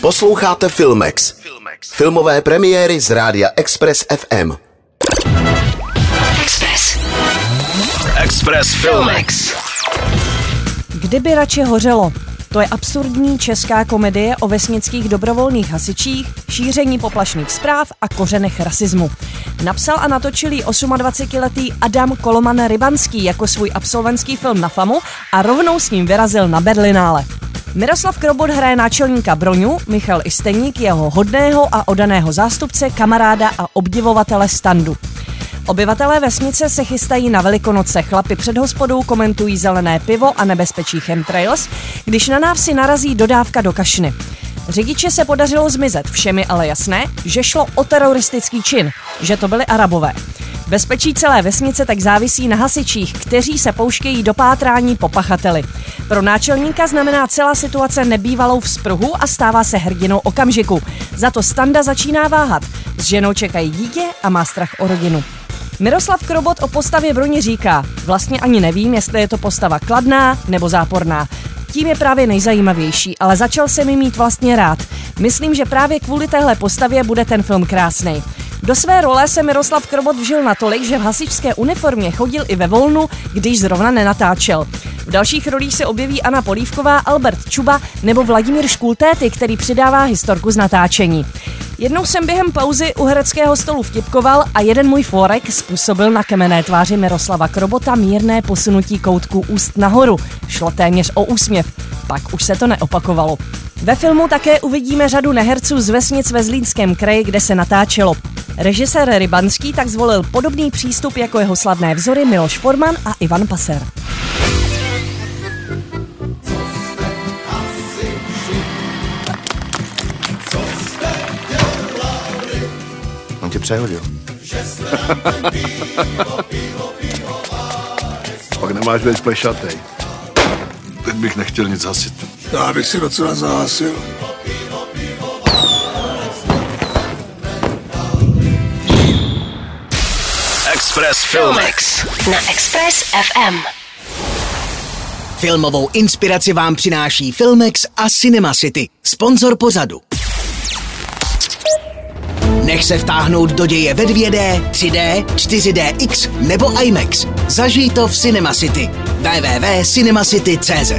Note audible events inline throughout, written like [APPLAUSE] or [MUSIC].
Posloucháte Filmex. Filmové premiéry z rádia Express FM. Express. Express Filmex. Kdyby radši hořelo. To je absurdní česká komedie o vesnických dobrovolných hasičích, šíření poplašných zpráv a kořenech rasismu. Napsal a natočil ji 28-letý Adam Koloman Rybanský jako svůj absolventský film na FAMu a rovnou s ním vyrazil na Berlinále. Miroslav Krobot hraje náčelníka Broňu, Michal Isteník jeho hodného a odaného zástupce, kamaráda a obdivovatele standu. Obyvatelé vesnice se chystají na Velikonoce. Chlapi před hospodou komentují zelené pivo a nebezpečí chemtrails, když na návsi narazí dodávka do kašny. Řidiče se podařilo zmizet, všemi ale jasné, že šlo o teroristický čin, že to byli arabové. Bezpečí celé vesnice tak závisí na hasičích, kteří se pouštějí do pátrání po pachateli. Pro náčelníka znamená celá situace nebývalou vzpruhu a stává se hrdinou okamžiku. Za to Standa začíná váhat. S ženou čekají dítě a má strach o rodinu. Miroslav Krobot o postavě Broni říká, vlastně ani nevím, jestli je to postava kladná nebo záporná. Tím je právě nejzajímavější, ale začal se mi mít vlastně rád. Myslím, že právě kvůli téhle postavě bude ten film krásný. Do své role se Miroslav Krobot vžil natolik, že v hasičské uniformě chodil i ve volnu, když zrovna nenatáčel. V dalších rolích se objeví Anna Polívková, Albert Čuba nebo Vladimír Škultéty, který přidává historku z natáčení. Jednou jsem během pauzy u hereckého stolu vtipkoval a jeden můj forek způsobil na kemené tváři Miroslava Krobota mírné posunutí koutku úst nahoru. Šlo téměř o úsměv. Pak už se to neopakovalo. Ve filmu také uvidíme řadu neherců z vesnic ve Zlínském kraji, kde se natáčelo. Režisér Rybanský tak zvolil podobný přístup jako jeho slavné vzory Miloš Forman a Ivan Paser. On tě přehodil. [LAUGHS] Pak nemáš být plešatej. Teď bych nechtěl nic hasit. Já bych si docela zahasil. Express Filmex. Na Express FM. Filmovou inspiraci vám přináší Filmex a Cinema City, sponzor pořadu. Nech se vtáhnout do děje ve 2D, 3D, 4DX nebo IMAX. Zažij to v Cinema City. www.cinemacity.cz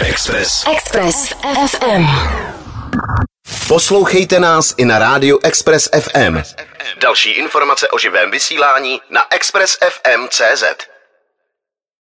Express. Express FM. Poslouchejte nás i na rádiu Express FM. Další informace o živém vysílání na expressfm.cz.